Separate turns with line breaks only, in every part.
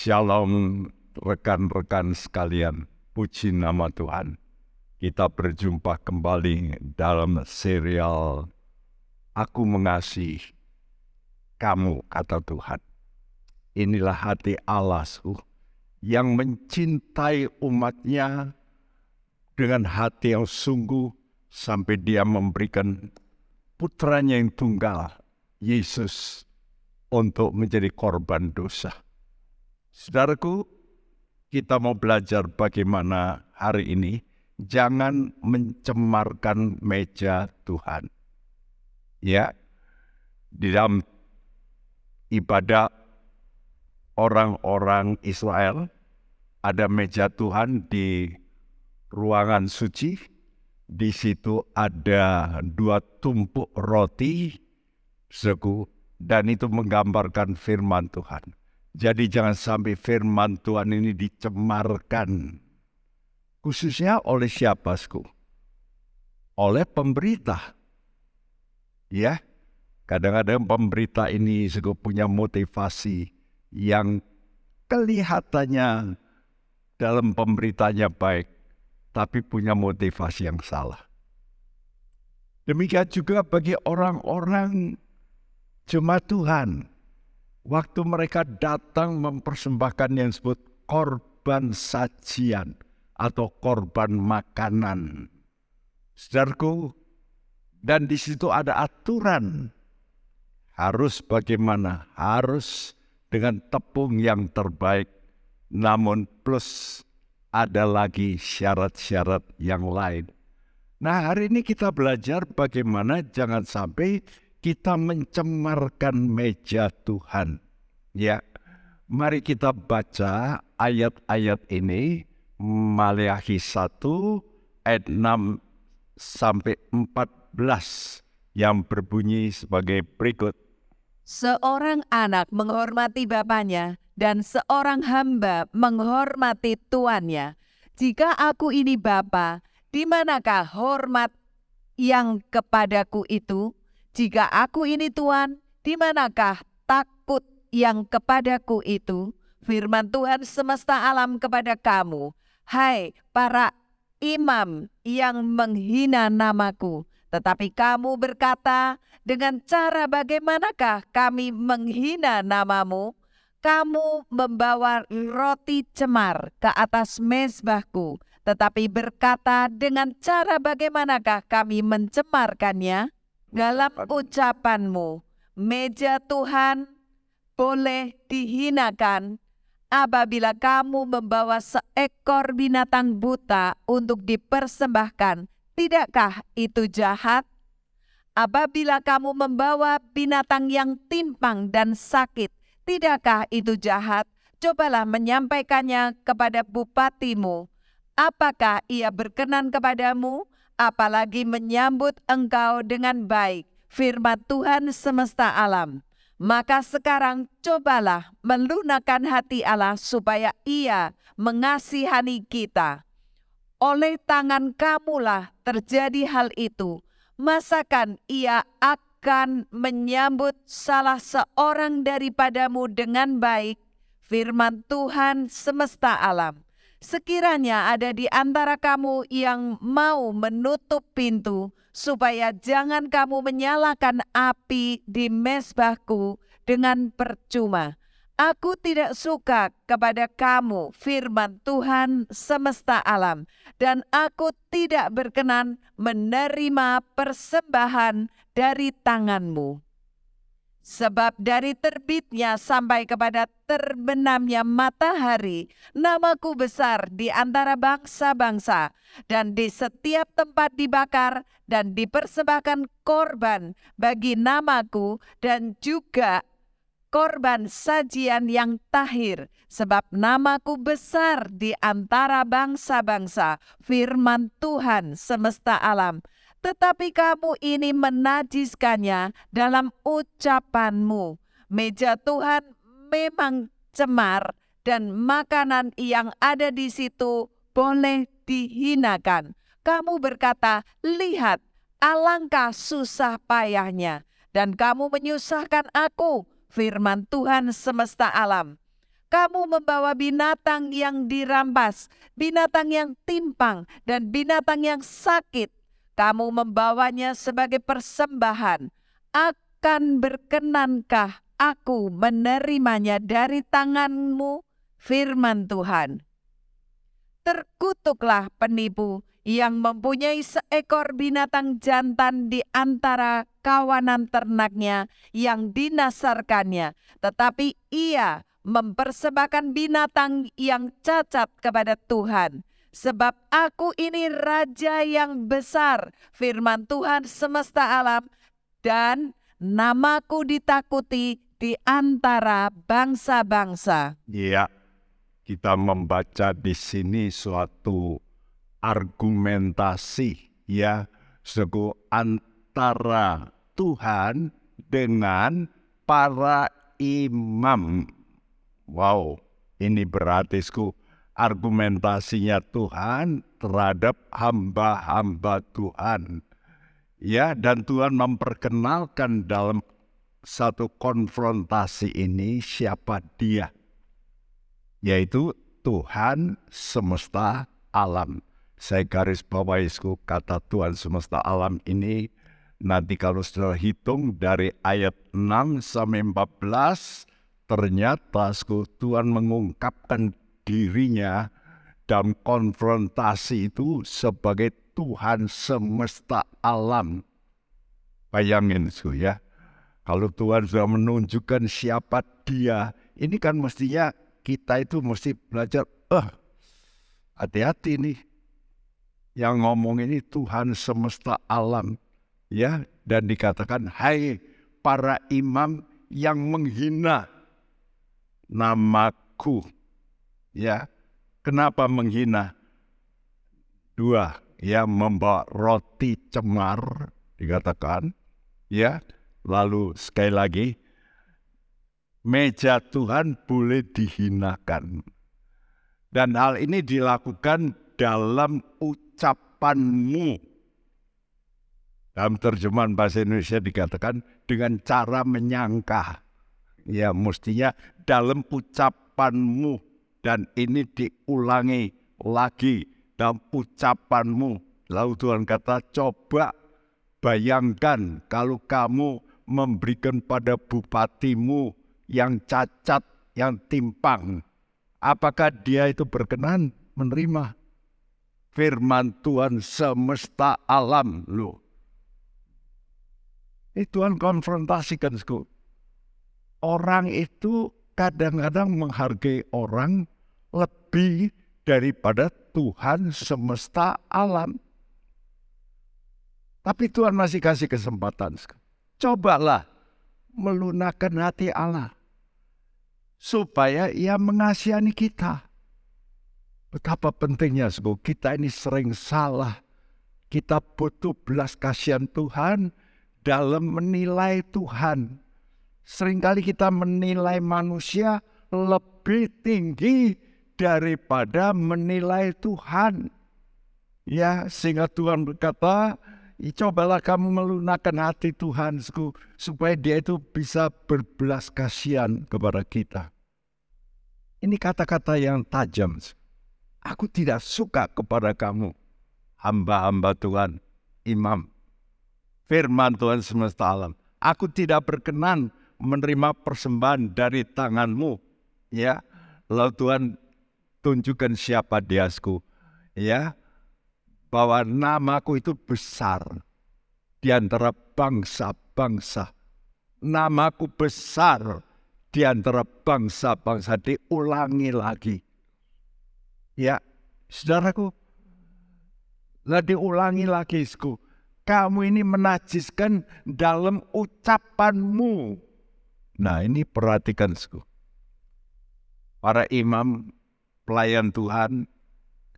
Shalom rekan-rekan sekalian, puji nama Tuhan. Kita berjumpa kembali dalam serial Aku Mengasihi Kamu, kata Tuhan. Inilah hati Allah yang mencintai umatnya dengan hati yang sungguh sampai dia memberikan putranya yang tunggal, Yesus, untuk menjadi korban dosa Saudaraku, kita mau belajar bagaimana hari ini jangan mencemarkan meja Tuhan. Ya, di dalam ibadah orang-orang Israel ada meja Tuhan di ruangan suci. Di situ ada dua tumpuk roti, seku, dan itu menggambarkan firman Tuhan. Jadi jangan sampai firman Tuhan ini dicemarkan. Khususnya oleh siapa, Sku? Oleh pemberita. Ya, kadang-kadang pemberita ini Sku punya motivasi yang kelihatannya dalam pemberitanya baik, tapi punya motivasi yang salah. Demikian juga bagi orang-orang jemaat Tuhan Waktu mereka datang mempersembahkan yang disebut korban sajian atau korban makanan. Saudaraku, dan di situ ada aturan. Harus bagaimana? Harus dengan tepung yang terbaik. Namun plus ada lagi syarat-syarat yang lain. Nah hari ini kita belajar bagaimana jangan sampai kita mencemarkan meja Tuhan. Ya, mari kita baca ayat-ayat ini Maleakhi 1 ayat 6 sampai 14 yang berbunyi sebagai berikut.
Seorang anak menghormati bapaknya dan seorang hamba menghormati tuannya. Jika aku ini bapa, di manakah hormat yang kepadaku itu? Jika aku ini Tuhan, di manakah takut yang kepadaku itu? Firman Tuhan semesta alam kepada kamu, hai para imam yang menghina namaku. Tetapi kamu berkata, dengan cara bagaimanakah kami menghina namamu? Kamu membawa roti cemar ke atas mezbahku, tetapi berkata dengan cara bagaimanakah kami mencemarkannya? Dalam ucapanmu, meja Tuhan boleh dihinakan apabila kamu membawa seekor binatang buta untuk dipersembahkan. Tidakkah itu jahat? Apabila kamu membawa binatang yang timpang dan sakit, tidakkah itu jahat? Cobalah menyampaikannya kepada bupatimu. Apakah ia berkenan kepadamu? Apalagi menyambut engkau dengan baik, firman Tuhan semesta alam. Maka sekarang cobalah melunakkan hati Allah supaya ia mengasihani kita. Oleh tangan kamulah terjadi hal itu. Masakan ia akan menyambut salah seorang daripadamu dengan baik? Firman Tuhan semesta alam sekiranya ada di antara kamu yang mau menutup pintu, supaya jangan kamu menyalakan api di mesbahku dengan percuma. Aku tidak suka kepada kamu, firman Tuhan semesta alam, dan aku tidak berkenan menerima persembahan dari tanganmu. Sebab dari terbitnya sampai kepada terbenamnya matahari, namaku besar di antara bangsa-bangsa, dan di setiap tempat dibakar dan dipersembahkan korban bagi namaku, dan juga korban sajian yang tahir, sebab namaku besar di antara bangsa-bangsa, firman Tuhan semesta alam tetapi kamu ini menajiskannya dalam ucapanmu. Meja Tuhan memang cemar dan makanan yang ada di situ boleh dihinakan. Kamu berkata, lihat alangkah susah payahnya dan kamu menyusahkan aku, firman Tuhan semesta alam. kamu membawa binatang yang dirampas, binatang yang timpang, dan binatang yang sakit. Kamu membawanya sebagai persembahan. Akan berkenankah aku menerimanya dari tanganmu? Firman Tuhan. Terkutuklah penipu yang mempunyai seekor binatang jantan di antara kawanan ternaknya yang dinasarkannya, tetapi ia mempersembahkan binatang yang cacat kepada Tuhan. Sebab aku ini raja yang besar, firman Tuhan semesta alam, dan namaku ditakuti di antara bangsa-bangsa.
Iya, kita membaca di sini suatu argumentasi ya suku antara Tuhan dengan para imam. Wow, ini berarti sku argumentasinya Tuhan terhadap hamba-hamba Tuhan. Ya, dan Tuhan memperkenalkan dalam satu konfrontasi ini siapa dia. Yaitu Tuhan semesta alam. Saya garis bawahi kata Tuhan semesta alam ini nanti kalau sudah hitung dari ayat 6 sampai 14 ternyata Tuhan mengungkapkan dirinya dalam konfrontasi itu sebagai Tuhan semesta alam. Bayangin su ya, kalau Tuhan sudah menunjukkan siapa dia, ini kan mestinya kita itu mesti belajar, eh hati-hati nih, yang ngomong ini Tuhan semesta alam. Ya dan dikatakan hai para imam yang menghina namaku ya kenapa menghina dua ya membawa roti cemar dikatakan ya lalu sekali lagi meja Tuhan boleh dihinakan dan hal ini dilakukan dalam ucapan ucapanmu. Dalam terjemahan bahasa Indonesia dikatakan dengan cara menyangka. Ya mestinya dalam ucapanmu. Dan ini diulangi lagi dalam ucapanmu. Lalu Tuhan kata coba bayangkan kalau kamu memberikan pada bupatimu yang cacat, yang timpang. Apakah dia itu berkenan menerima? firman Tuhan semesta alam lo. Ini Tuhan konfrontasikan Orang itu kadang-kadang menghargai orang lebih daripada Tuhan semesta alam. Tapi Tuhan masih kasih kesempatan. Cobalah melunakkan hati Allah. Supaya ia mengasihani kita. Betapa pentingnya sebab kita ini sering salah. Kita butuh belas kasihan Tuhan dalam menilai Tuhan. Seringkali kita menilai manusia lebih tinggi daripada menilai Tuhan. Ya, sehingga Tuhan berkata, cobalah kamu melunakkan hati Tuhan supaya dia itu bisa berbelas kasihan kepada kita. Ini kata-kata yang tajam. Aku tidak suka kepada kamu, hamba-hamba Tuhan, imam. Firman Tuhan semesta alam. Aku tidak berkenan menerima persembahan dari tanganmu. Ya, lalu Tuhan tunjukkan siapa diasku. Ya, bahwa namaku itu besar di antara bangsa-bangsa. Namaku besar di antara bangsa-bangsa diulangi lagi Ya, saudaraku, lah diulangi lagi, sku. Kamu ini menajiskan dalam ucapanmu. Nah ini perhatikan, sku. Para imam, pelayan Tuhan,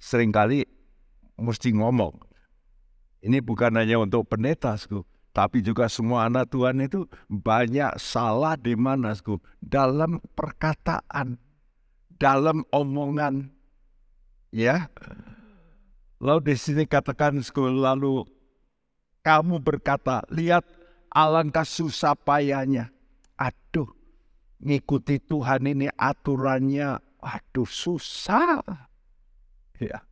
sering kali mesti ngomong. Ini bukan hanya untuk pendeta, sku. Tapi juga semua anak Tuhan itu banyak salah di mana, sku. Dalam perkataan, dalam omongan, Ya. Lalu di sini katakan lalu kamu berkata, lihat alangkah susah payahnya. Aduh, ngikuti Tuhan ini aturannya, aduh susah. Ya.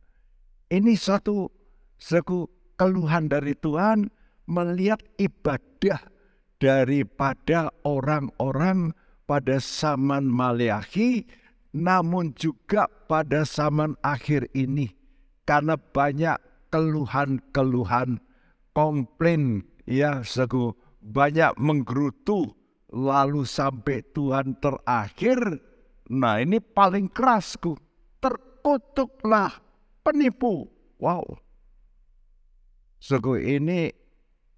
Ini satu, satu keluhan dari Tuhan melihat ibadah daripada orang-orang pada zaman Maleakhi namun juga pada zaman akhir ini karena banyak keluhan-keluhan komplain ya seku banyak menggerutu lalu sampai Tuhan terakhir nah ini paling kerasku. Terkutuklah penipu. Wow. Seku ini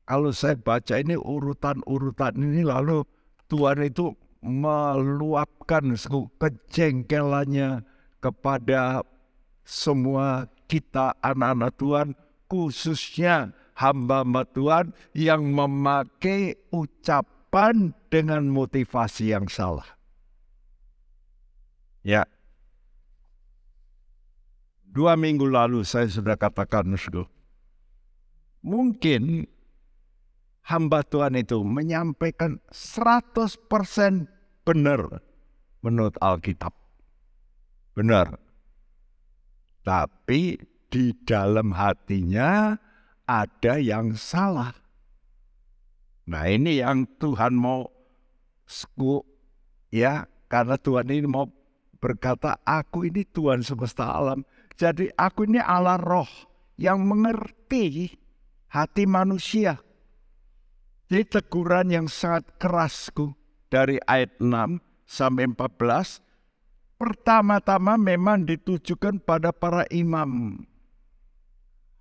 kalau saya baca ini urutan-urutan ini lalu Tuhan itu meluapkan kejengkelannya kepada semua kita anak-anak Tuhan khususnya hamba-hamba Tuhan yang memakai ucapan dengan motivasi yang salah. Ya. Dua minggu lalu saya sudah katakan, mungkin hamba Tuhan itu menyampaikan 100% benar menurut Alkitab. Benar. Tapi di dalam hatinya ada yang salah. Nah ini yang Tuhan mau sku ya karena Tuhan ini mau berkata aku ini Tuhan semesta alam. Jadi aku ini Allah roh yang mengerti hati manusia. Jadi teguran yang sangat kerasku dari ayat 6 sampai 14 pertama-tama memang ditujukan pada para imam.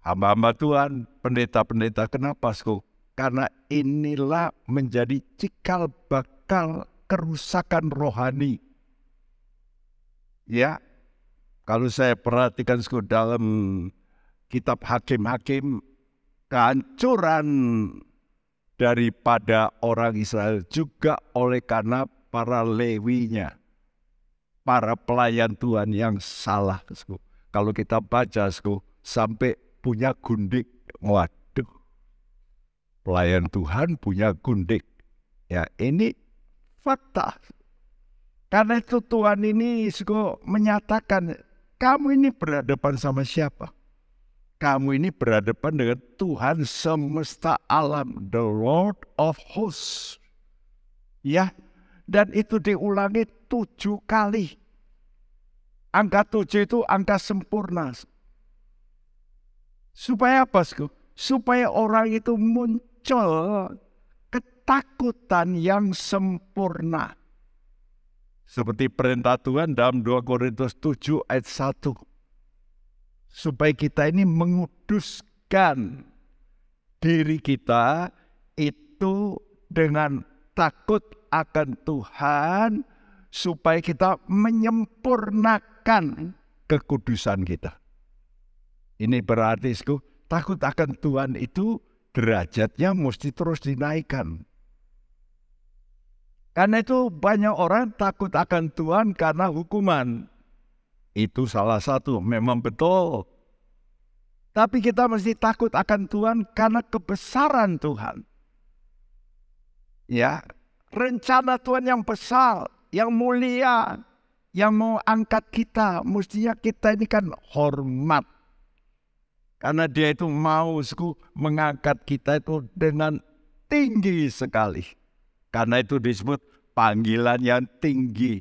Hamba-hamba Tuhan, pendeta-pendeta, kenapa, Sku? Karena inilah menjadi cikal bakal kerusakan rohani. Ya, kalau saya perhatikan Sku dalam kitab hakim-hakim, kehancuran daripada orang Israel juga oleh karena para lewinya, para pelayan Tuhan yang salah. Kalau kita baca sampai punya gundik, waduh, pelayan Tuhan punya gundik. Ya ini fakta. Karena itu Tuhan ini menyatakan kamu ini berhadapan sama siapa? kamu ini berhadapan dengan Tuhan semesta alam, the Lord of hosts. Ya, dan itu diulangi tujuh kali. Angka tujuh itu angka sempurna. Supaya apa, sku? Supaya orang itu muncul ketakutan yang sempurna. Seperti perintah Tuhan dalam 2 Korintus 7 ayat 1 supaya kita ini menguduskan diri kita itu dengan takut akan Tuhan supaya kita menyempurnakan kekudusan kita. Ini berarti takut akan Tuhan itu derajatnya mesti terus dinaikkan. Karena itu banyak orang takut akan Tuhan karena hukuman. Itu salah satu, memang betul. Tapi kita mesti takut akan Tuhan karena kebesaran Tuhan. Ya, rencana Tuhan yang besar, yang mulia, yang mau angkat kita, mestinya kita ini kan hormat. Karena dia itu mau mengangkat kita itu dengan tinggi sekali. Karena itu disebut panggilan yang tinggi.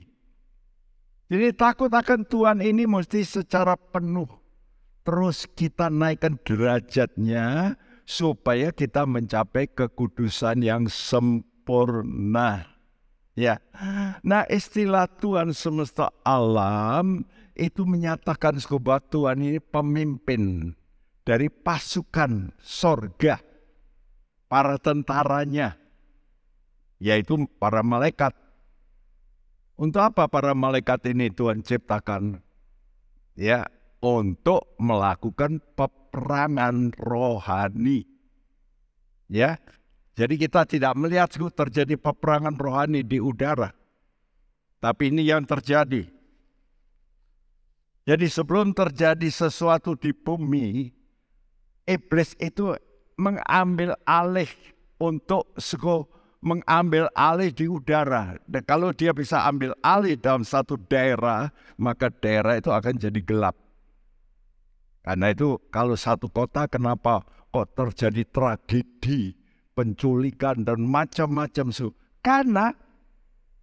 Jadi takut akan Tuhan ini mesti secara penuh. Terus kita naikkan derajatnya supaya kita mencapai kekudusan yang sempurna. Ya. Nah, istilah Tuhan semesta alam itu menyatakan bahwa Tuhan ini pemimpin dari pasukan sorga, para tentaranya, yaitu para malaikat untuk apa para malaikat ini Tuhan ciptakan? Ya, untuk melakukan peperangan rohani. Ya. Jadi kita tidak melihat terjadi peperangan rohani di udara. Tapi ini yang terjadi. Jadi sebelum terjadi sesuatu di bumi, iblis itu mengambil alih untuk mengambil alih di udara. Dan kalau dia bisa ambil alih dalam satu daerah, maka daerah itu akan jadi gelap. Karena itu kalau satu kota kenapa kok terjadi tragedi, penculikan dan macam-macam su? Karena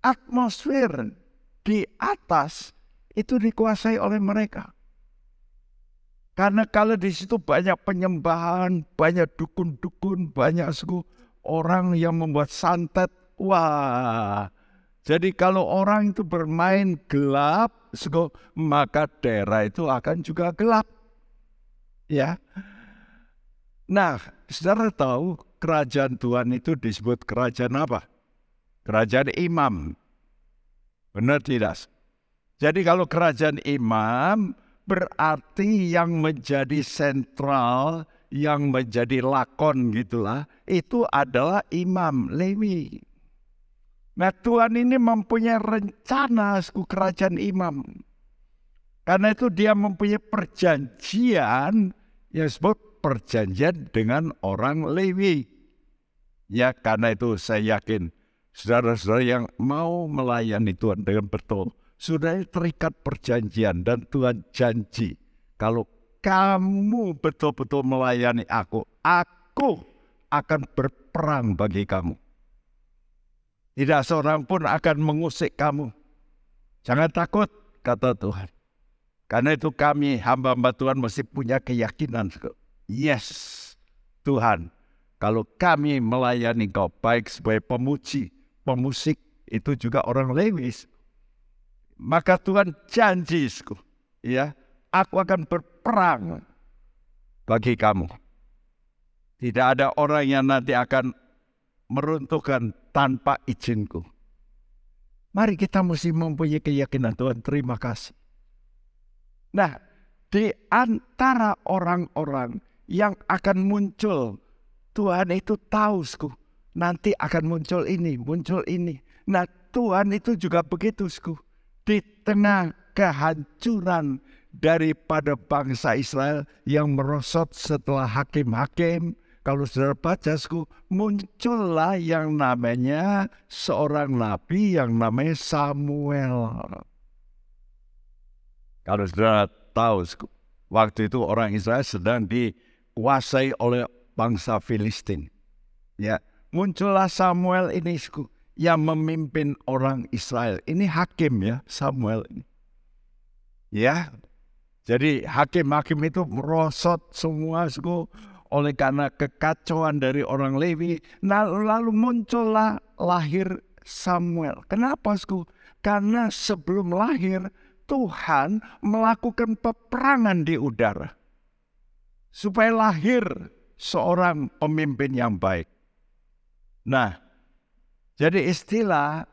atmosfer di atas itu dikuasai oleh mereka. Karena kalau di situ banyak penyembahan, banyak dukun-dukun, banyak suku orang yang membuat santet. Wah, jadi kalau orang itu bermain gelap, maka daerah itu akan juga gelap. Ya. Nah, saudara tahu kerajaan Tuhan itu disebut kerajaan apa? Kerajaan imam. Benar tidak? Jadi kalau kerajaan imam, berarti yang menjadi sentral, yang menjadi lakon gitulah, itu adalah imam Lewi. Nah Tuhan ini mempunyai rencana suku kerajaan imam. Karena itu dia mempunyai perjanjian yang disebut perjanjian dengan orang Lewi. Ya karena itu saya yakin saudara-saudara yang mau melayani Tuhan dengan betul sudah terikat perjanjian dan Tuhan janji kalau kamu betul-betul melayani aku, aku akan berperang bagi kamu. Tidak seorang pun akan mengusik kamu. Jangan takut, kata Tuhan. Karena itu kami hamba-hamba Tuhan mesti punya keyakinan. Yes, Tuhan, kalau kami melayani kau baik sebagai pemuji, pemusik, itu juga orang lewis, maka Tuhan janji, ya, aku akan berperang bagi kamu. Tidak ada orang yang nanti akan meruntuhkan tanpa izinku. Mari kita mesti mempunyai keyakinan Tuhan. Terima kasih. Nah, di antara orang-orang yang akan muncul, Tuhan itu tahu, nanti akan muncul ini, muncul ini. Nah, Tuhan itu juga begitu, sku di tengah kehancuran daripada bangsa Israel yang merosot setelah hakim-hakim. Kalau saudara baca, muncullah yang namanya seorang nabi yang namanya Samuel. Kalau saudara tahu, waktu itu orang Israel sedang dikuasai oleh bangsa Filistin. Ya, muncullah Samuel ini, yang memimpin orang Israel. Ini hakim ya, Samuel ini. Ya, jadi hakim-hakim itu merosot semua suku oleh karena kekacauan dari orang Lewi. Nah, lalu muncullah lahir Samuel. Kenapa suku? Karena sebelum lahir Tuhan melakukan peperangan di udara. Supaya lahir seorang pemimpin yang baik. Nah, jadi istilah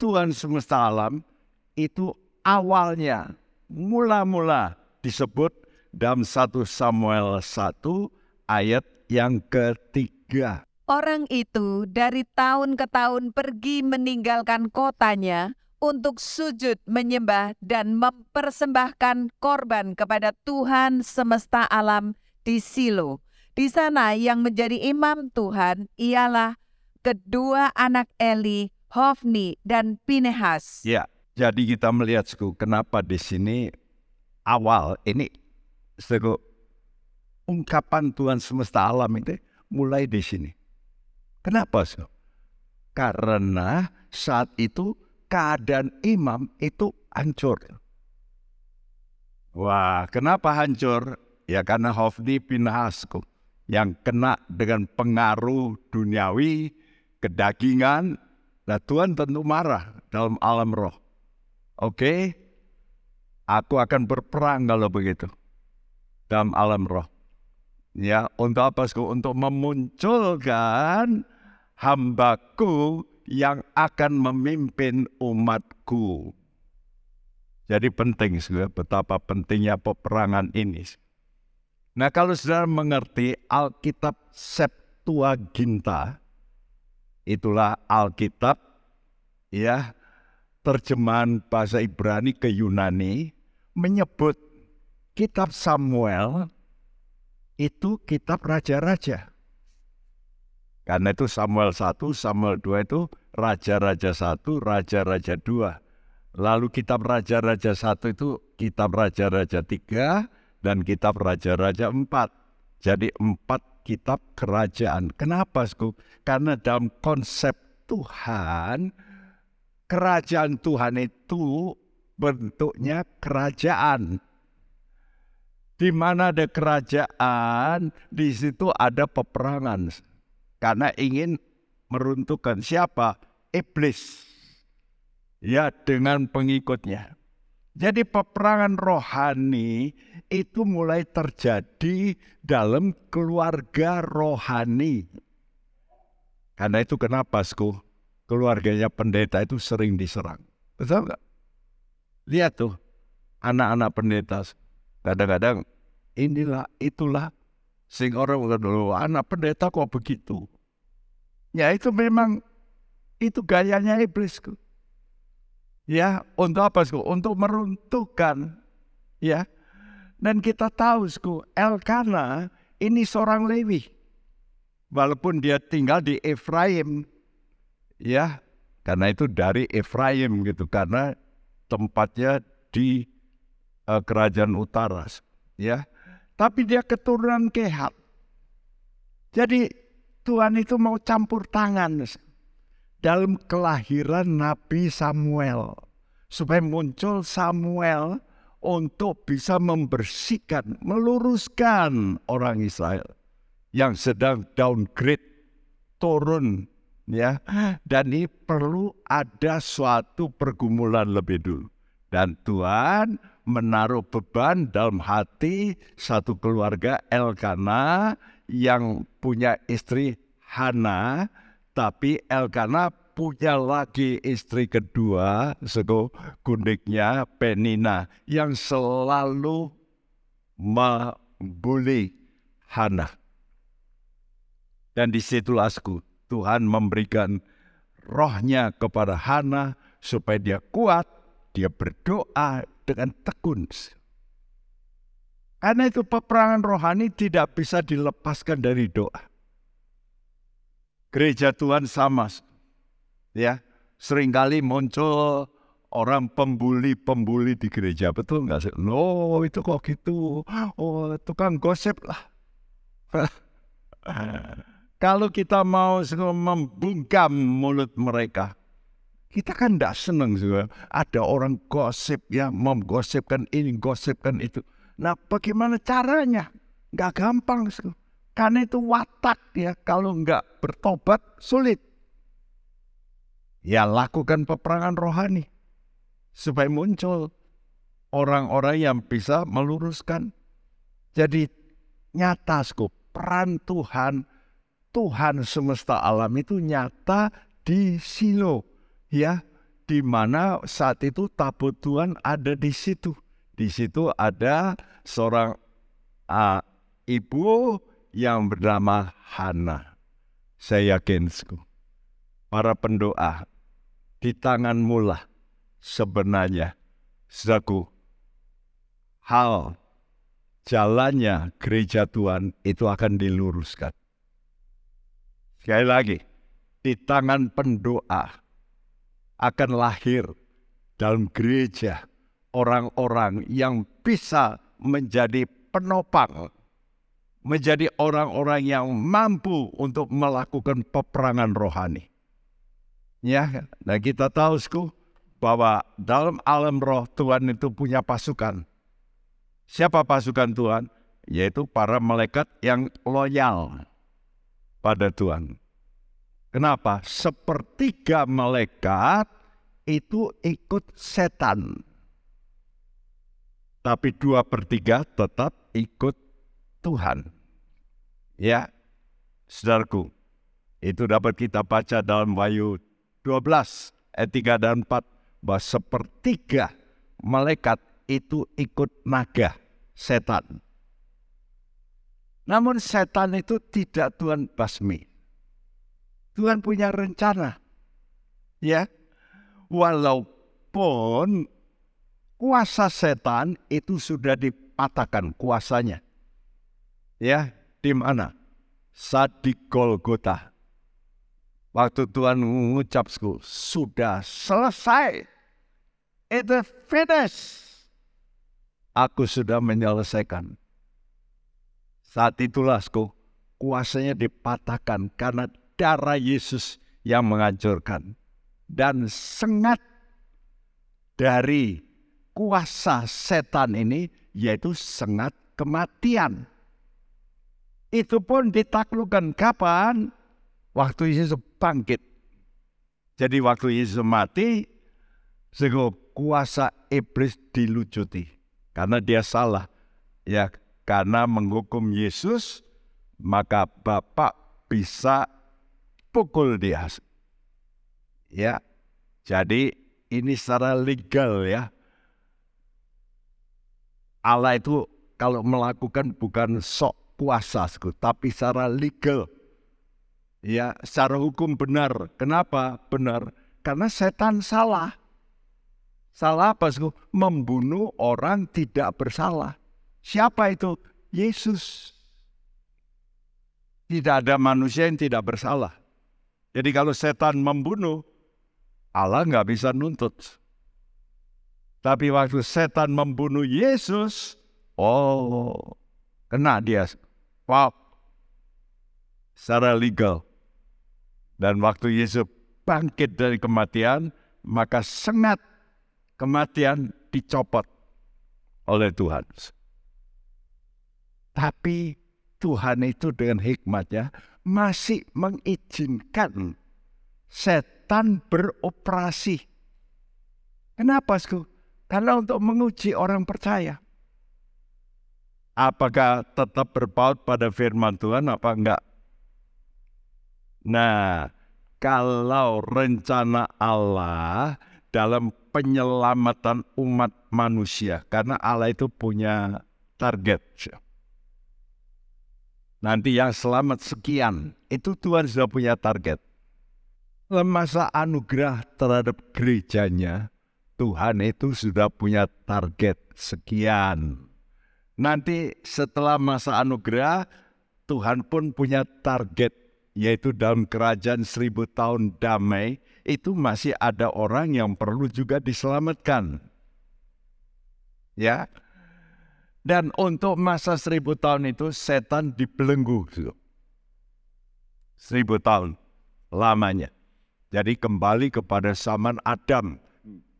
Tuhan semesta alam itu awalnya mula-mula disebut dalam 1 Samuel 1 ayat yang ketiga.
Orang itu dari tahun ke tahun pergi meninggalkan kotanya untuk sujud menyembah dan mempersembahkan korban kepada Tuhan semesta alam di Silo. Di sana yang menjadi imam Tuhan ialah kedua anak Eli, Hofni dan Pinehas.
Ya, jadi kita melihat suku kenapa di sini awal ini suku ungkapan Tuhan semesta alam itu mulai di sini. Kenapa suku? Karena saat itu keadaan imam itu hancur. Wah, kenapa hancur? Ya karena Hofni Pinehasku yang kena dengan pengaruh duniawi, kedagingan, nah Tuhan tentu marah dalam alam roh. Oke, aku akan berperang kalau begitu dalam alam roh. Ya, untuk apa? Untuk memunculkan hambaku yang akan memimpin umatku. Jadi penting, saudara, betapa pentingnya peperangan ini. Nah, kalau saudara mengerti Alkitab Septuaginta, itulah Alkitab ya terjemahan bahasa Ibrani ke Yunani menyebut kitab Samuel itu kitab raja-raja. Karena itu Samuel 1, Samuel 2 itu Raja-Raja 1, Raja-Raja 2. Lalu kitab Raja-Raja 1 itu kitab Raja-Raja 3 dan kitab Raja-Raja 4. Jadi empat kitab kerajaan. Kenapa, Sku? Karena dalam konsep Tuhan, kerajaan Tuhan itu bentuknya kerajaan. Di mana ada kerajaan, di situ ada peperangan karena ingin meruntuhkan siapa? Iblis. Ya, dengan pengikutnya. Jadi peperangan rohani itu mulai terjadi dalam keluarga rohani. Karena itu kenapa, Sku? Keluarganya pendeta itu sering diserang. Betul nggak? Lihat tuh, anak-anak pendeta kadang-kadang inilah, itulah sing orang dulu anak pendeta kok begitu. Ya itu memang itu gayanya iblis. Ya, untuk apa, sku? Untuk meruntuhkan. Ya. Dan kita tahu, sku, Elkana ini seorang Lewi. Walaupun dia tinggal di Efraim. Ya, karena itu dari Efraim gitu. Karena tempatnya di uh, kerajaan utara. Ya, tapi dia keturunan Kehat. Jadi Tuhan itu mau campur tangan dalam kelahiran Nabi Samuel. Supaya muncul Samuel untuk bisa membersihkan, meluruskan orang Israel yang sedang downgrade, turun ya. Dan ini perlu ada suatu pergumulan lebih dulu. Dan Tuhan menaruh beban dalam hati satu keluarga Elkana yang punya istri Hana, tapi Elkana punya lagi istri kedua, sego gundiknya Penina yang selalu membuli Hana. Dan di situlah Tuhan memberikan rohnya kepada Hana supaya dia kuat, dia berdoa, dengan tekun. Karena itu peperangan rohani tidak bisa dilepaskan dari doa. Gereja Tuhan sama. Ya, sering kali muncul orang pembuli-pembuli di gereja. Betul nggak sih? Loh, itu kok gitu? Oh, tukang gosip lah. Kalau kita mau membungkam mulut mereka, kita kan tidak senang juga. Ada orang gosip ya, menggosipkan ini, gosipkan itu. Nah bagaimana caranya? Gak gampang. Karena itu watak ya, kalau nggak bertobat sulit. Ya lakukan peperangan rohani. Supaya muncul orang-orang yang bisa meluruskan. Jadi nyata peran Tuhan, Tuhan semesta alam itu nyata di Silo ya di mana saat itu tabut Tuhan ada di situ. Di situ ada seorang uh, ibu yang bernama Hana. Saya yakin, para pendoa, di tanganmu lah sebenarnya, saudaraku, hal jalannya gereja Tuhan itu akan diluruskan. Sekali lagi, di tangan pendoa, akan lahir dalam gereja orang-orang yang bisa menjadi penopang, menjadi orang-orang yang mampu untuk melakukan peperangan rohani. Ya, nah kita tahu sku, bahwa dalam alam roh Tuhan itu punya pasukan. Siapa pasukan Tuhan? Yaitu para malaikat yang loyal pada Tuhan. Kenapa? Sepertiga malaikat itu ikut setan. Tapi dua per tiga tetap ikut Tuhan. Ya, saudaraku, itu dapat kita baca dalam Wahyu 12 ayat 3 dan 4 bahwa sepertiga malaikat itu ikut naga setan. Namun setan itu tidak Tuhan basmi. Tuhan punya rencana. Ya. Walaupun kuasa setan itu sudah dipatahkan kuasanya. Ya, di mana? Saat di Golgota. Waktu Tuhan mengucap, sudah selesai. Itu finish. Aku sudah menyelesaikan. Saat itulah, sku, kuasanya dipatahkan karena darah Yesus yang menghancurkan. Dan sengat dari kuasa setan ini yaitu sengat kematian. Itu pun ditaklukkan kapan? Waktu Yesus bangkit. Jadi waktu Yesus mati, sehingga kuasa iblis dilucuti. Karena dia salah. Ya, karena menghukum Yesus, maka Bapak bisa pukul dia. Ya, jadi ini secara legal ya. Allah itu kalau melakukan bukan sok kuasa, tapi secara legal. Ya, secara hukum benar. Kenapa benar? Karena setan salah. Salah apa? Membunuh orang tidak bersalah. Siapa itu? Yesus. Tidak ada manusia yang tidak bersalah. Jadi kalau setan membunuh, Allah nggak bisa nuntut. Tapi waktu setan membunuh Yesus, oh, kena dia. Wow. Secara legal. Dan waktu Yesus bangkit dari kematian, maka sengat kematian dicopot oleh Tuhan. Tapi Tuhan itu dengan hikmatnya masih mengizinkan setan beroperasi. Kenapa, Sku? Karena untuk menguji orang percaya. Apakah tetap berpaut pada firman Tuhan apa enggak? Nah, kalau rencana Allah dalam penyelamatan umat manusia, karena Allah itu punya target. Nanti yang selamat sekian, itu Tuhan sudah punya target. Masa anugerah terhadap gerejanya, Tuhan itu sudah punya target sekian. Nanti setelah masa anugerah, Tuhan pun punya target yaitu dalam kerajaan seribu tahun damai, itu masih ada orang yang perlu juga diselamatkan. Ya, dan untuk masa seribu tahun itu setan dibelenggu. Seribu tahun lamanya. Jadi kembali kepada zaman Adam.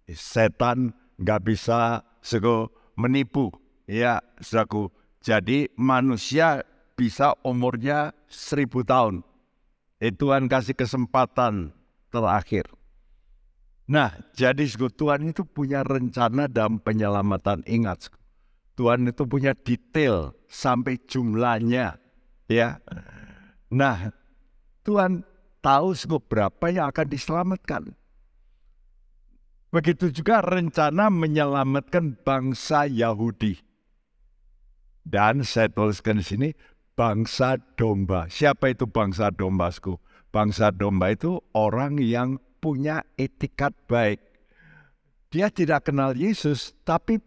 Setan nggak bisa sego menipu. Ya, saudaraku. Jadi manusia bisa umurnya seribu tahun. Eh, Tuhan kasih kesempatan terakhir. Nah, jadi Tuhan itu punya rencana dalam penyelamatan. Ingat, Tuhan itu punya detail sampai jumlahnya. ya. Nah, Tuhan tahu berapa yang akan diselamatkan. Begitu juga rencana menyelamatkan bangsa Yahudi. Dan saya tuliskan di sini, bangsa domba. Siapa itu bangsa dombasku? Bangsa domba itu orang yang punya etikat baik. Dia tidak kenal Yesus, tapi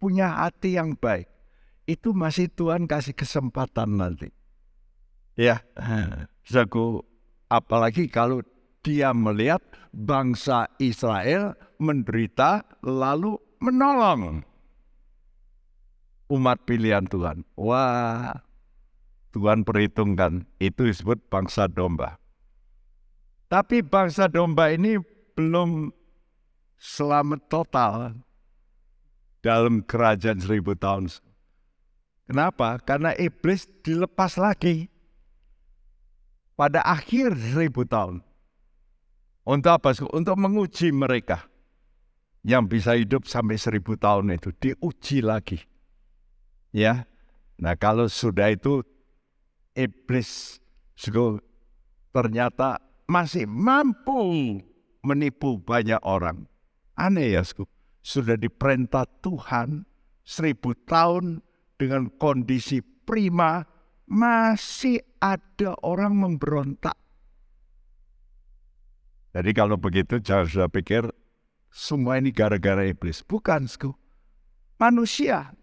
punya hati yang baik. Itu masih Tuhan kasih kesempatan nanti. Ya, Zaku, apalagi kalau dia melihat bangsa Israel menderita lalu menolong umat pilihan Tuhan. Wah, Tuhan perhitungkan, itu disebut bangsa domba. Tapi bangsa domba ini belum selamat total dalam kerajaan seribu tahun. Kenapa? Karena iblis dilepas lagi pada akhir seribu tahun. Untuk apa? Untuk menguji mereka yang bisa hidup sampai seribu tahun itu diuji lagi. Ya, nah kalau sudah itu iblis ternyata masih mampu menipu banyak orang. Aneh ya, sudah diperintah Tuhan seribu tahun dengan kondisi prima, masih ada orang memberontak. Jadi kalau begitu jangan sudah pikir semua ini gara-gara iblis. Bukan, sku. Manusia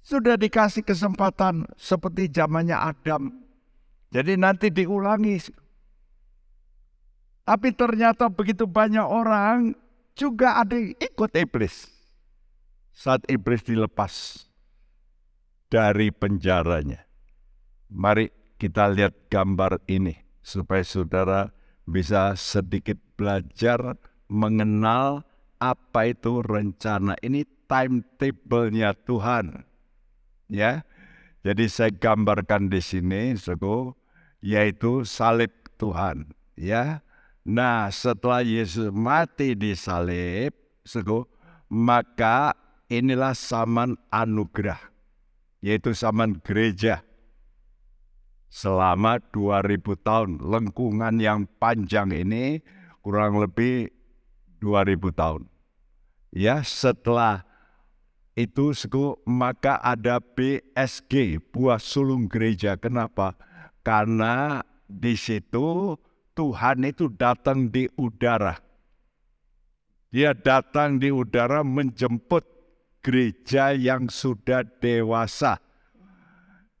sudah dikasih kesempatan seperti zamannya Adam. Jadi nanti diulangi. Tapi ternyata begitu banyak orang juga ada yang ikut iblis. Saat iblis dilepas dari penjaranya. Mari kita lihat gambar ini supaya saudara bisa sedikit belajar mengenal apa itu rencana. Ini timetable-nya Tuhan. Ya. Jadi saya gambarkan di sini, suku, yaitu salib Tuhan. Ya. Nah, setelah Yesus mati di salib, maka inilah zaman anugerah, yaitu zaman gereja selama 2000 tahun. Lengkungan yang panjang ini kurang lebih 2000 tahun. Ya, setelah itu suku maka ada BSG, buah sulung gereja. Kenapa? Karena di situ Tuhan itu datang di udara. Dia datang di udara menjemput gereja yang sudah dewasa.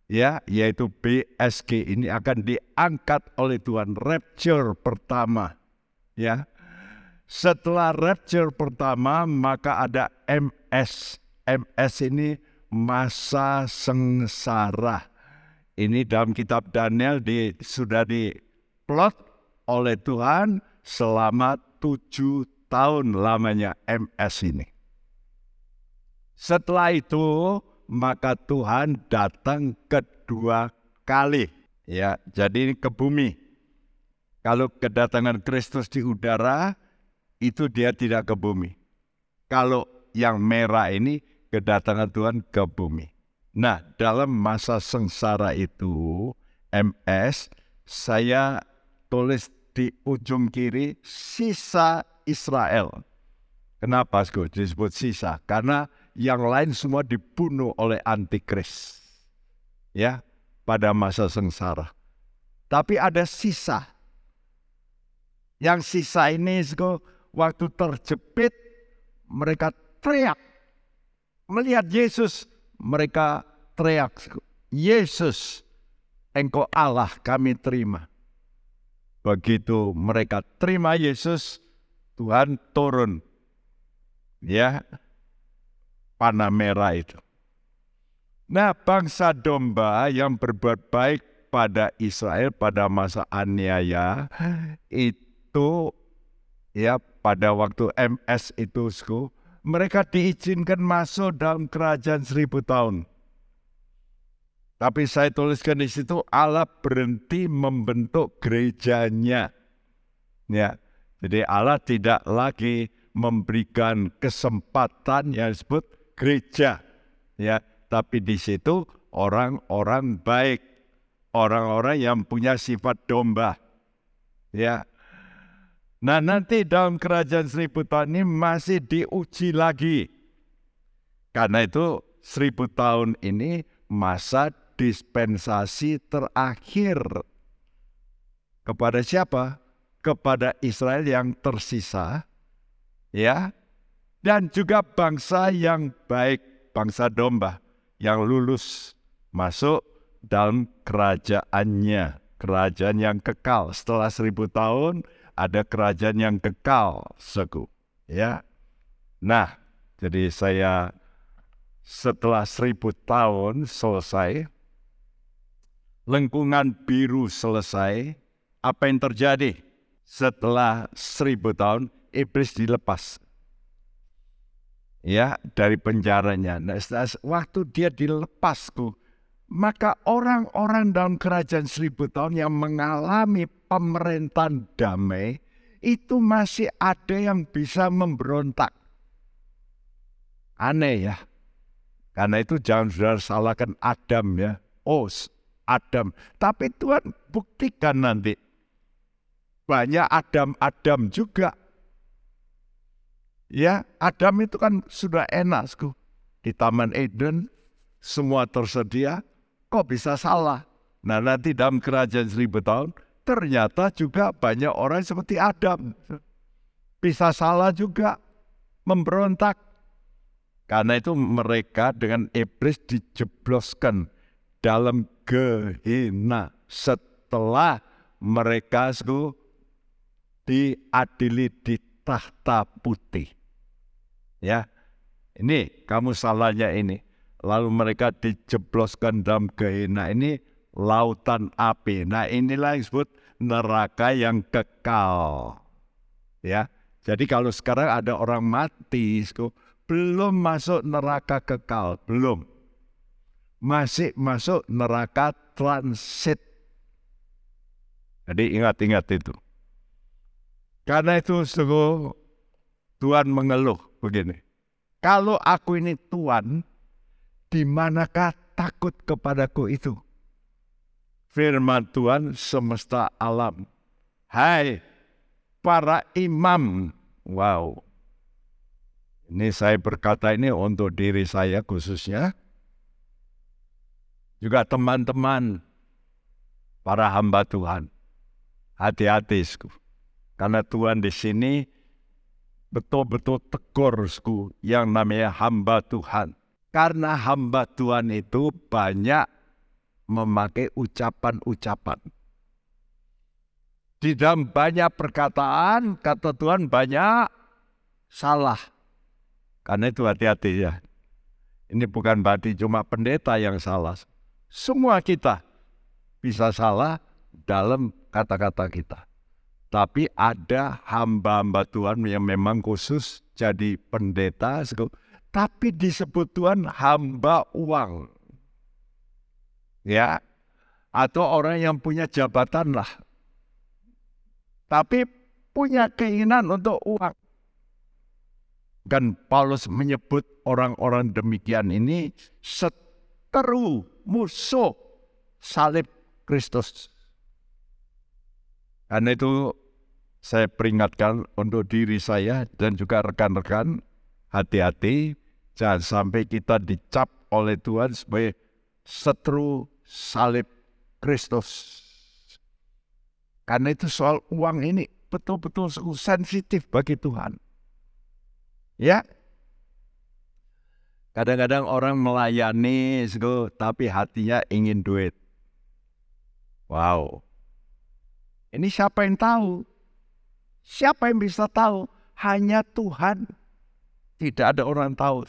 Ya yaitu BSG ini akan diangkat oleh Tuhan. Rapture pertama. Ya. Setelah rapture pertama maka ada MS MS ini masa sengsara. Ini dalam kitab Daniel di, sudah diplot oleh Tuhan selama tujuh tahun lamanya MS ini setelah itu maka Tuhan datang kedua kali. Ya, jadi ini ke bumi. Kalau kedatangan Kristus di udara, itu dia tidak ke bumi. Kalau yang merah ini kedatangan Tuhan ke bumi. Nah, dalam masa sengsara itu, MS, saya tulis di ujung kiri sisa Israel. Kenapa disebut sisa? Karena yang lain semua dibunuh oleh antikris. Ya, pada masa sengsara. Tapi ada sisa. Yang sisa ini waktu terjepit mereka teriak. Melihat Yesus mereka teriak. Yesus engkau Allah kami terima. Begitu mereka terima Yesus, Tuhan turun. Ya, panah merah itu. Nah, bangsa domba yang berbuat baik pada Israel pada masa aniaya itu ya pada waktu MS itu mereka diizinkan masuk dalam kerajaan seribu tahun. Tapi saya tuliskan di situ Allah berhenti membentuk gerejanya. Ya. Jadi Allah tidak lagi memberikan kesempatan yang disebut gereja ya tapi di situ orang-orang baik orang-orang yang punya sifat domba ya nah nanti dalam kerajaan seribu tahun ini masih diuji lagi karena itu seribu tahun ini masa dispensasi terakhir kepada siapa kepada Israel yang tersisa ya dan juga bangsa yang baik, bangsa domba yang lulus masuk dalam kerajaannya, kerajaan yang kekal. Setelah seribu tahun ada kerajaan yang kekal, seku. Ya, nah jadi saya setelah seribu tahun selesai, lengkungan biru selesai, apa yang terjadi? Setelah seribu tahun, iblis dilepas ya dari penjaranya. Nah, waktu dia dilepasku, maka orang-orang dalam kerajaan seribu tahun yang mengalami pemerintahan damai itu masih ada yang bisa memberontak. Aneh ya. Karena itu jangan saudara salahkan Adam ya. Oh, Adam. Tapi Tuhan buktikan nanti. Banyak Adam-Adam juga Ya, Adam itu kan sudah enak di Taman Eden, semua tersedia, kok bisa salah? Nah nanti dalam kerajaan seribu tahun, ternyata juga banyak orang seperti Adam. Bisa salah juga, memberontak. Karena itu mereka dengan iblis dijebloskan dalam gehina setelah mereka diadili di tahta putih. Ya, ini kamu salahnya ini. Lalu mereka dijebloskan dalam gehena ini lautan api. Nah inilah yang disebut neraka yang kekal. Ya, jadi kalau sekarang ada orang mati, belum masuk neraka kekal, belum. Masih masuk neraka transit. Jadi ingat-ingat itu. Karena itu sungguh Tuhan mengeluh begini. Kalau aku ini Tuhan, di manakah takut kepadaku itu? Firman Tuhan semesta alam. Hai para imam. Wow. Ini saya berkata ini untuk diri saya khususnya. Juga teman-teman para hamba Tuhan. Hati-hati, karena Tuhan di sini betul-betul tegurku yang namanya hamba Tuhan. Karena hamba Tuhan itu banyak memakai ucapan-ucapan. Di dalam banyak perkataan, kata Tuhan banyak salah. Karena itu hati-hati ya. Ini bukan berarti cuma pendeta yang salah. Semua kita bisa salah dalam kata-kata kita. Tapi ada hamba-hamba Tuhan yang memang khusus jadi pendeta, tapi disebut Tuhan hamba uang. Ya, atau orang yang punya jabatan lah. Tapi punya keinginan untuk uang. Dan Paulus menyebut orang-orang demikian ini seteru musuh salib Kristus. Karena itu saya peringatkan untuk diri saya dan juga rekan-rekan hati-hati jangan sampai kita dicap oleh Tuhan sebagai setru salib Kristus. Karena itu soal uang ini betul-betul sensitif bagi Tuhan. Ya, Kadang-kadang orang melayani, tapi hatinya ingin duit. Wow, ini siapa yang tahu? Siapa yang bisa tahu? Hanya Tuhan. Tidak ada orang tahu.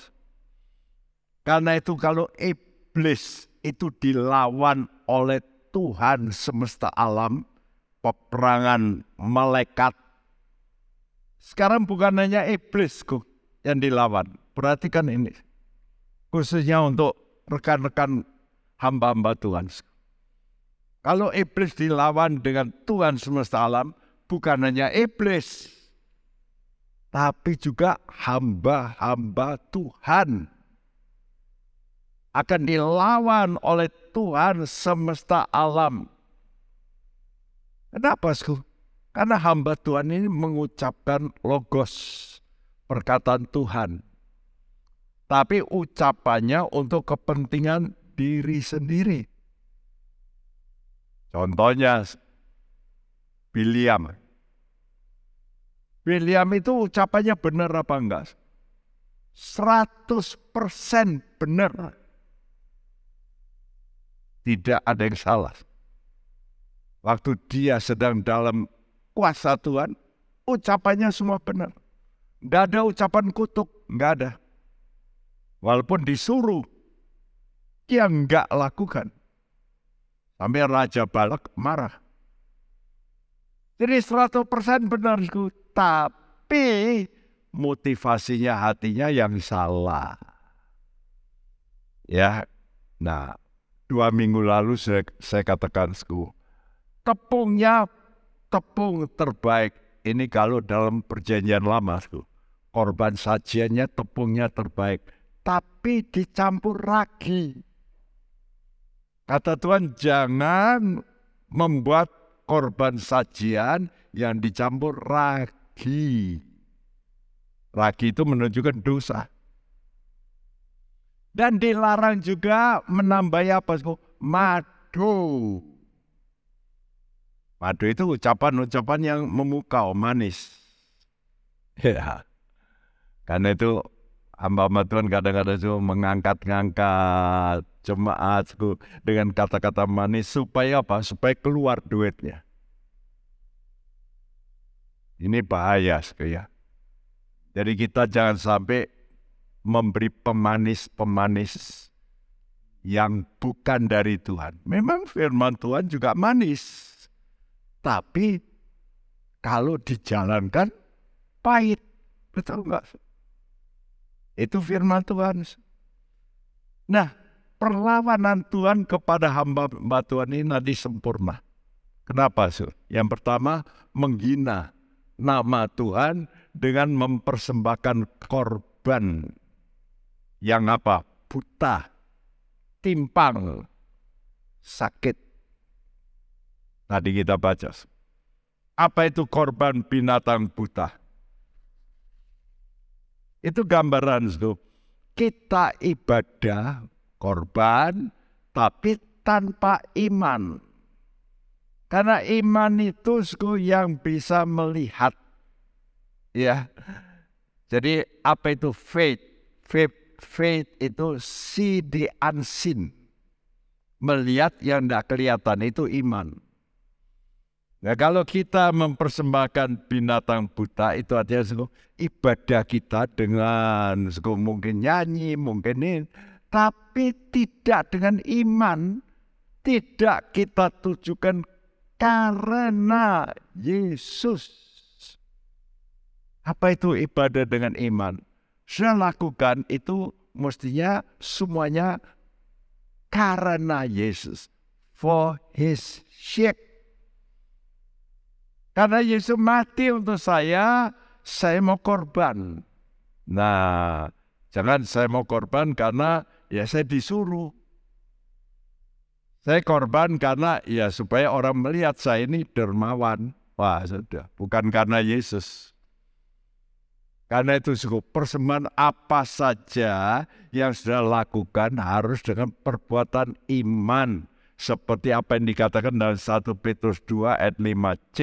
Karena itu kalau iblis itu dilawan oleh Tuhan semesta alam, peperangan malaikat. Sekarang bukan hanya iblis yang dilawan. Perhatikan ini. Khususnya untuk rekan-rekan hamba-hamba Tuhan. Kalau iblis dilawan dengan Tuhan semesta alam, bukan hanya iblis, tapi juga hamba-hamba Tuhan akan dilawan oleh Tuhan semesta alam. Kenapa, Sku? Karena hamba Tuhan ini mengucapkan logos, perkataan Tuhan. Tapi ucapannya untuk kepentingan diri sendiri. Contohnya William. William itu ucapannya benar apa enggak? 100% benar. Tidak ada yang salah. Waktu dia sedang dalam kuasa Tuhan, ucapannya semua benar. Tidak ada ucapan kutuk, enggak ada. Walaupun disuruh, dia enggak lakukan. Sampai Raja Balak marah. Jadi 100% benar, tapi motivasinya hatinya yang salah. Ya, nah dua minggu lalu saya, saya katakan, tepungnya tepung terbaik ini kalau dalam perjanjian lama, korban sajiannya tepungnya terbaik, tapi dicampur ragi. Kata Tuhan, jangan membuat korban sajian yang dicampur ragi. Ragi itu menunjukkan dosa. Dan dilarang juga menambah apa? Madu. Madu itu ucapan-ucapan yang memukau, manis. Ya. Karena itu hamba-hamba Tuhan kadang-kadang itu mengangkat-ngangkat jemaat dengan kata-kata manis supaya apa? Supaya keluar duitnya. Ini bahaya sekali ya. Jadi kita jangan sampai memberi pemanis-pemanis yang bukan dari Tuhan. Memang firman Tuhan juga manis. Tapi kalau dijalankan pahit. Betul enggak? Itu firman Tuhan. Nah, perlawanan Tuhan kepada hamba-hamba Tuhan ini nanti sempurna. Kenapa, Sur? Yang pertama, menghina nama Tuhan dengan mempersembahkan korban yang apa? Buta, timpang, sakit. Tadi kita baca. Apa itu korban binatang buta? Itu gambaran itu. Kita ibadah korban tapi tanpa iman. Karena iman itu yang bisa melihat. Ya. Jadi apa itu faith? Faith, faith itu see the unseen. Melihat yang tidak kelihatan itu iman. Nah kalau kita mempersembahkan binatang buta itu artinya suku, ibadah kita dengan suku, mungkin nyanyi, mungkin ini, tapi tidak dengan iman, tidak kita tujukan karena Yesus. Apa itu ibadah dengan iman? Saya lakukan itu mestinya semuanya karena Yesus. For his sake. Karena Yesus mati untuk saya, saya mau korban. Nah, jangan saya mau korban karena ya saya disuruh. Saya korban karena ya supaya orang melihat saya ini dermawan. Wah sudah, bukan karena Yesus. Karena itu cukup persembahan apa saja yang sudah lakukan harus dengan perbuatan iman. Seperti apa yang dikatakan dalam 1 Petrus 2 ayat 5c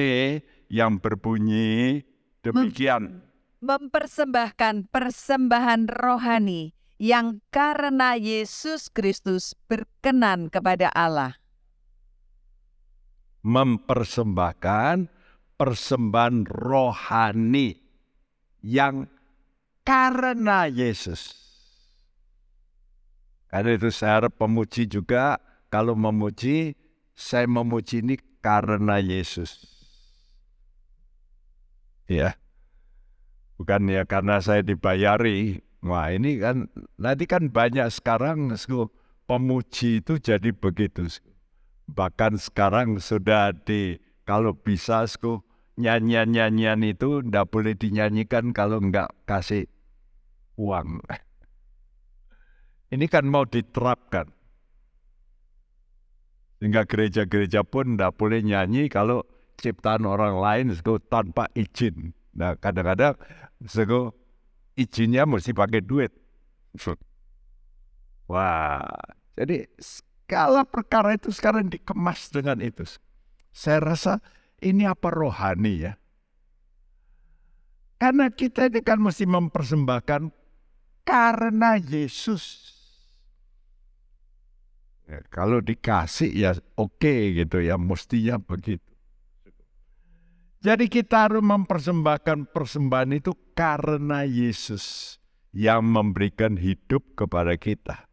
yang berbunyi demikian.
Mempersembahkan persembahan rohani yang karena Yesus Kristus berkenan kepada Allah.
Mempersembahkan persembahan rohani yang karena Yesus. Karena itu saya harap pemuji juga, kalau memuji, saya memuji ini karena Yesus. Ya, bukan ya karena saya dibayari, Wah ini kan nanti kan banyak sekarang pemuji itu jadi begitu. Bahkan sekarang sudah di kalau bisa nyanyian-nyanyian itu ndak boleh dinyanyikan kalau nggak kasih uang. Ini kan mau diterapkan. Sehingga gereja-gereja pun ndak boleh nyanyi kalau ciptaan orang lain tanpa izin. Nah kadang-kadang izinnya mesti pakai duit. Wah, jadi skala perkara itu sekarang dikemas dengan itu. Saya rasa ini apa rohani ya? Karena kita ini kan mesti mempersembahkan karena Yesus. Ya, kalau dikasih ya oke okay gitu ya, mestinya begitu. Jadi kita harus mempersembahkan persembahan itu karena Yesus yang memberikan hidup kepada kita.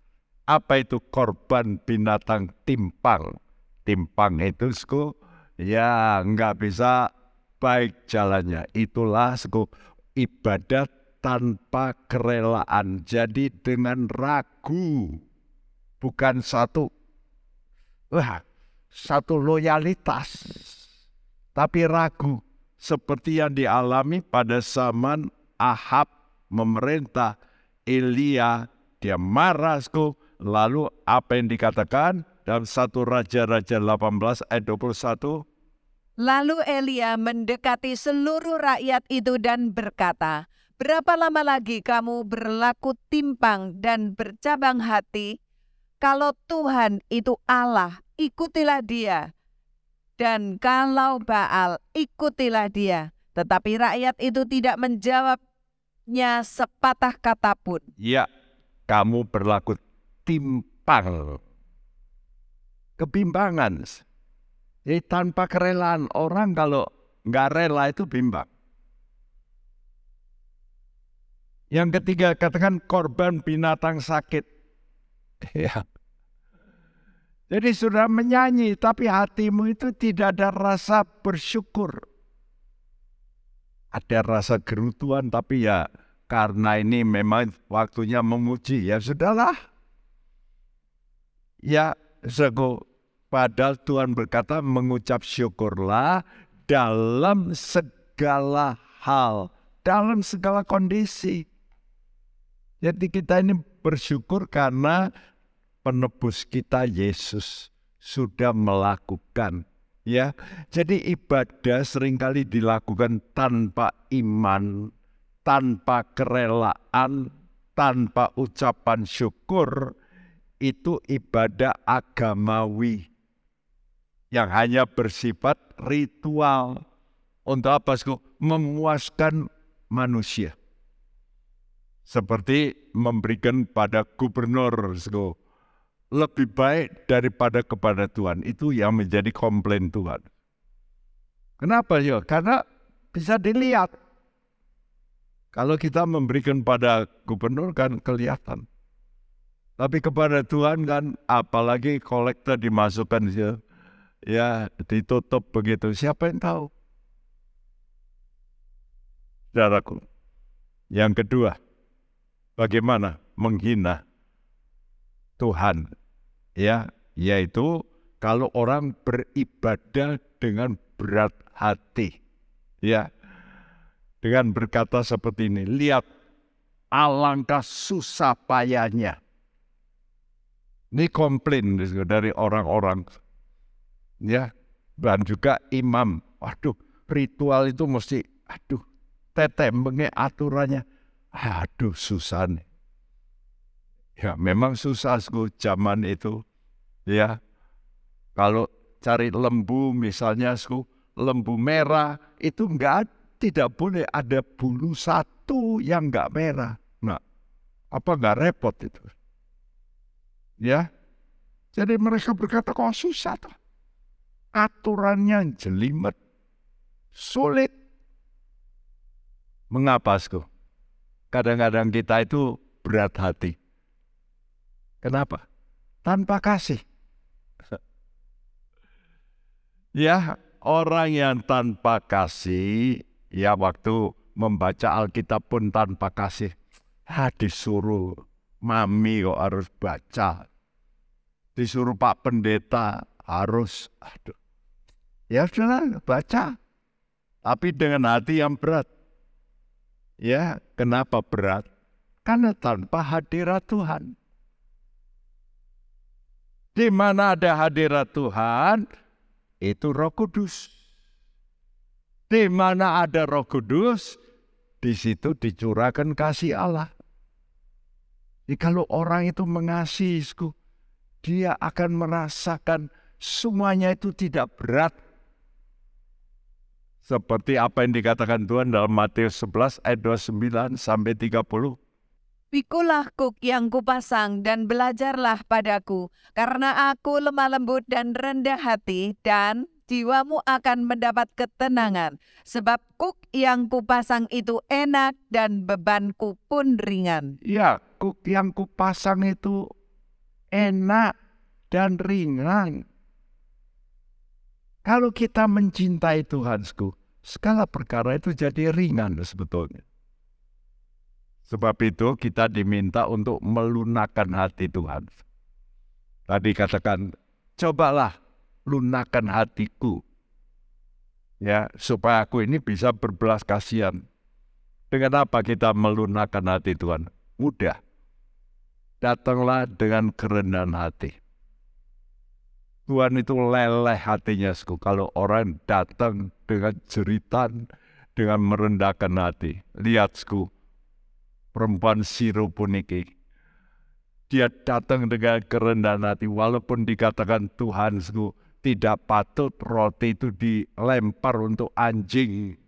Apa itu korban binatang timpang? Timpang itu sku, ya nggak bisa baik jalannya. Itulah sku, ibadat tanpa kerelaan. Jadi dengan ragu. Bukan satu, wah, satu loyalitas. Tapi ragu seperti yang dialami pada zaman Ahab memerintah Elia. Dia marah lalu apa yang dikatakan dalam satu Raja-Raja 18 ayat 21
Lalu Elia mendekati seluruh rakyat itu dan berkata, Berapa lama lagi kamu berlaku timpang dan bercabang hati? Kalau Tuhan itu Allah, ikutilah dia dan kalau Baal, ikutilah dia. Tetapi rakyat itu tidak menjawabnya sepatah kata pun.
Ya, kamu berlaku timpang. Kebimbangan. Jadi tanpa kerelaan orang kalau nggak rela itu bimbang. Yang ketiga katakan korban binatang sakit. Ya. Jadi sudah menyanyi tapi hatimu itu tidak ada rasa bersyukur. Ada rasa gerutuan tapi ya karena ini memang waktunya memuji ya sudahlah. Ya, sego padahal Tuhan berkata mengucap syukurlah dalam segala hal, dalam segala kondisi. Jadi kita ini bersyukur karena penebus kita Yesus sudah melakukan ya. Jadi ibadah sering kali dilakukan tanpa iman, tanpa kerelaan, tanpa ucapan syukur itu ibadah agamawi yang hanya bersifat ritual untuk apa? Memuaskan manusia seperti memberikan pada gubernur lebih baik daripada kepada Tuhan. Itu yang menjadi komplain Tuhan. Kenapa ya? Karena bisa dilihat. Kalau kita memberikan pada gubernur kan kelihatan. Tapi kepada Tuhan kan apalagi kolektor dimasukkan ya, ya ditutup begitu. Siapa yang tahu? Saudaraku. Yang kedua, bagaimana menghina Tuhan. Ya yaitu kalau orang beribadah dengan berat hati. Ya dengan berkata seperti ini lihat alangkah susah payahnya. Ini komplain dari orang-orang. Ya dan juga imam. Waduh ritual itu mesti aduh tetemenge aturannya. Aduh susah nih. Ya memang susah sku zaman itu. Ya kalau cari lembu misalnya sku lembu merah itu enggak tidak boleh ada bulu satu yang enggak merah. Nah, apa enggak repot itu? Ya, jadi mereka berkata kok susah tuh. Aturannya jelimet, sulit. Mengapa, Sku? kadang-kadang kita itu berat hati. Kenapa? Tanpa kasih. ya, orang yang tanpa kasih, ya waktu membaca Alkitab pun tanpa kasih. Ha, disuruh mami kok harus baca. Disuruh Pak Pendeta harus, aduh. Ya sudah, baca. Tapi dengan hati yang berat. Ya, kenapa berat? Karena tanpa hadirat Tuhan. Di mana ada hadirat Tuhan, itu Roh Kudus. Di mana ada Roh Kudus, di situ dicurahkan kasih Allah. Jadi kalau orang itu mengasihi, dia akan merasakan semuanya itu tidak berat seperti apa yang dikatakan Tuhan dalam Matius 11 ayat 29 sampai 30.
Pikulah kuk yang kupasang dan belajarlah padaku, karena aku lemah lembut dan rendah hati, dan jiwamu akan mendapat ketenangan. Sebab kuk yang kupasang itu enak dan bebanku pun ringan.
Ya, kuk yang kupasang itu enak dan ringan. Kalau kita mencintai Tuhan, segala perkara itu jadi ringan sebetulnya. Sebab itu kita diminta untuk melunakkan hati Tuhan. Tadi katakan, cobalah lunakan hatiku. Ya, supaya aku ini bisa berbelas kasihan. Dengan apa kita melunakkan hati Tuhan? Mudah. Datanglah dengan kerendahan hati. Tuhan itu leleh hatinya, sku. Kalau orang datang dengan jeritan, dengan merendahkan hati. Lihat, sku. Perempuan Siropuniki. Dia datang dengan kerendahan hati, walaupun dikatakan Tuhan, tidak patut roti itu dilempar untuk anjing.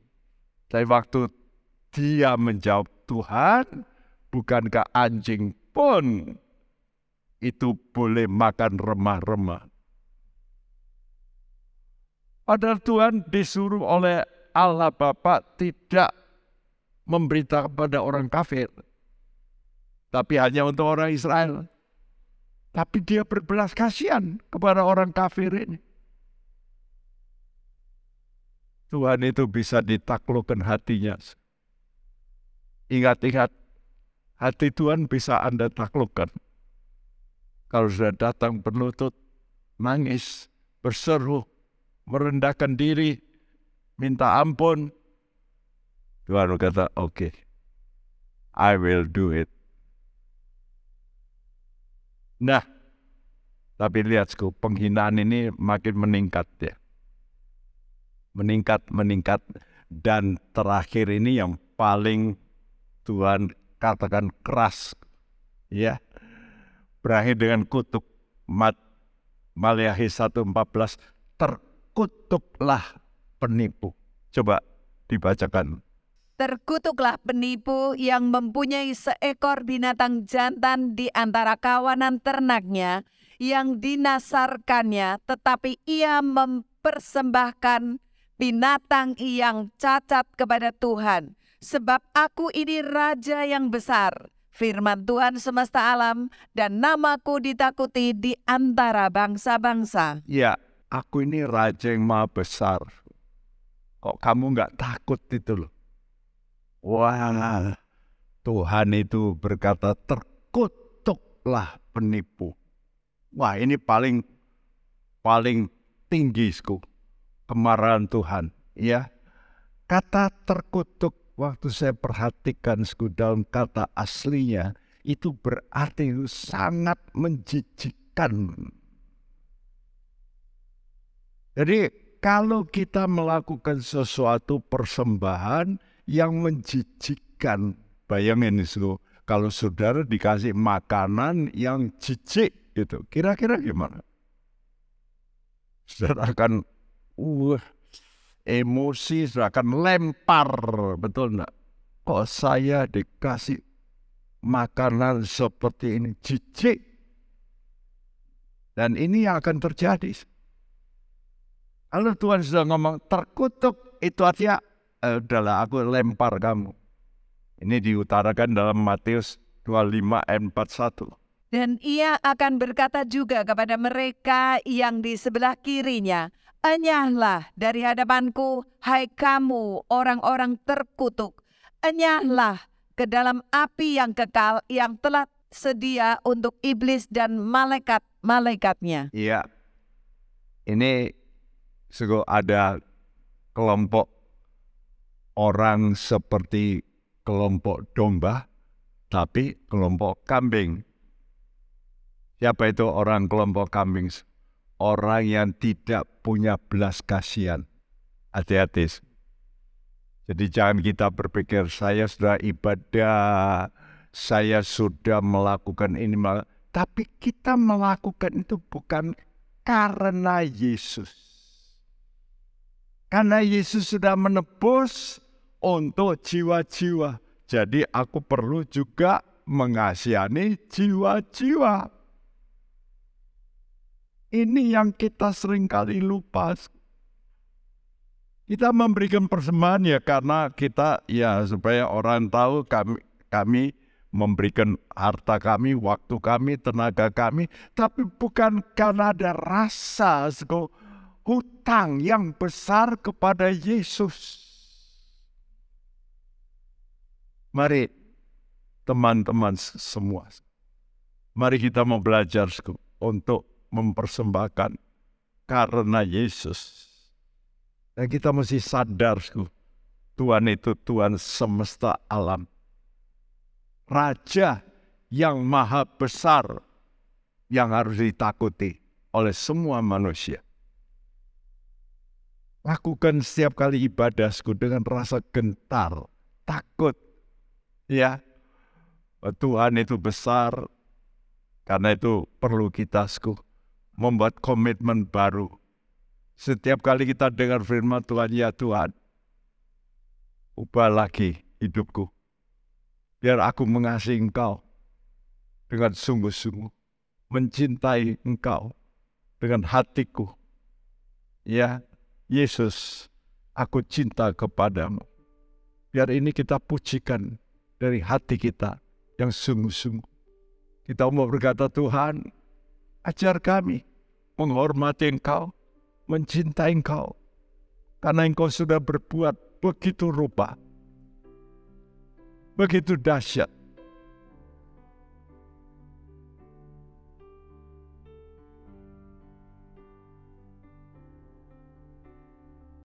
Tapi waktu dia menjawab, Tuhan, bukankah anjing pun itu boleh makan remah-remah? Padahal Tuhan disuruh oleh Allah Bapa tidak memberitakan kepada orang kafir. tapi hanya untuk orang Israel. Tapi dia berbelas kasihan kepada orang kafir ini. Tuhan itu bisa ditaklukkan hatinya. Ingat-ingat, hati Tuhan bisa Anda taklukkan. Kalau sudah datang berlutut, nangis, berseru, merendahkan diri, minta ampun. Tuhan berkata, oke, okay, I will do it. Nah, tapi lihat, penghinaan ini makin meningkat ya. Meningkat, meningkat. Dan terakhir ini yang paling Tuhan katakan keras. Ya, berakhir dengan kutuk. Mat, Maliahi 1.14, terkutuklah penipu. Coba dibacakan.
Terkutuklah penipu yang mempunyai seekor binatang jantan di antara kawanan ternaknya yang dinasarkannya, tetapi ia mempersembahkan binatang yang cacat kepada Tuhan. Sebab aku ini raja yang besar, firman Tuhan semesta alam, dan namaku ditakuti di antara bangsa-bangsa.
Ya, aku ini raja yang maha besar. Kok kamu nggak takut itu loh? Wah, Tuhan itu berkata terkutuklah penipu. Wah, ini paling paling tinggi sku kemarahan Tuhan, ya. Kata terkutuk waktu saya perhatikan sku dalam kata aslinya itu berarti sangat menjijikkan. Jadi kalau kita melakukan sesuatu persembahan yang menjijikkan. Bayangin itu, kalau saudara dikasih makanan yang jijik itu, kira-kira gimana? Saudara akan uh, emosi, saudara akan lempar, betul enggak? Kok saya dikasih makanan seperti ini jijik? Dan ini yang akan terjadi. Kalau Tuhan sudah ngomong terkutuk, itu artinya eh, udahlah aku lempar kamu. Ini diutarakan dalam Matius 25 ayat 41.
Dan ia akan berkata juga kepada mereka yang di sebelah kirinya, Enyahlah dari hadapanku, hai kamu orang-orang terkutuk. Enyahlah ke dalam api yang kekal yang telah sedia untuk iblis dan malaikat-malaikatnya.
Iya. Ini sungguh ada kelompok orang seperti kelompok domba, tapi kelompok kambing. Siapa itu orang kelompok kambing? Orang yang tidak punya belas kasihan. Hati-hati. Jadi jangan kita berpikir saya sudah ibadah, saya sudah melakukan ini, tapi kita melakukan itu bukan karena Yesus. Karena Yesus sudah menebus, untuk jiwa-jiwa. Jadi aku perlu juga mengasihani jiwa-jiwa. Ini yang kita sering kali lupa. Kita memberikan persembahan ya karena kita ya supaya orang tahu kami kami memberikan harta kami, waktu kami, tenaga kami, tapi bukan karena ada rasa hutang yang besar kepada Yesus. Mari teman-teman semua, mari kita mau belajar untuk mempersembahkan karena Yesus. Dan kita mesti sadar, Tuhan itu Tuhan semesta alam. Raja yang maha besar yang harus ditakuti oleh semua manusia. Lakukan setiap kali ibadahku dengan rasa gentar, takut, Ya, Tuhan itu besar, karena itu perlu kita membuat komitmen baru. Setiap kali kita dengar firman Tuhan, ya Tuhan, ubah lagi hidupku. Biar aku mengasihi Engkau dengan sungguh-sungguh, mencintai Engkau dengan hatiku. Ya, Yesus, aku cinta kepadamu. Biar ini kita pujikan dari hati kita yang sungguh-sungguh. Kita mau berkata Tuhan, ajar kami menghormati Engkau, mencintai Engkau, karena Engkau sudah berbuat begitu rupa, begitu dahsyat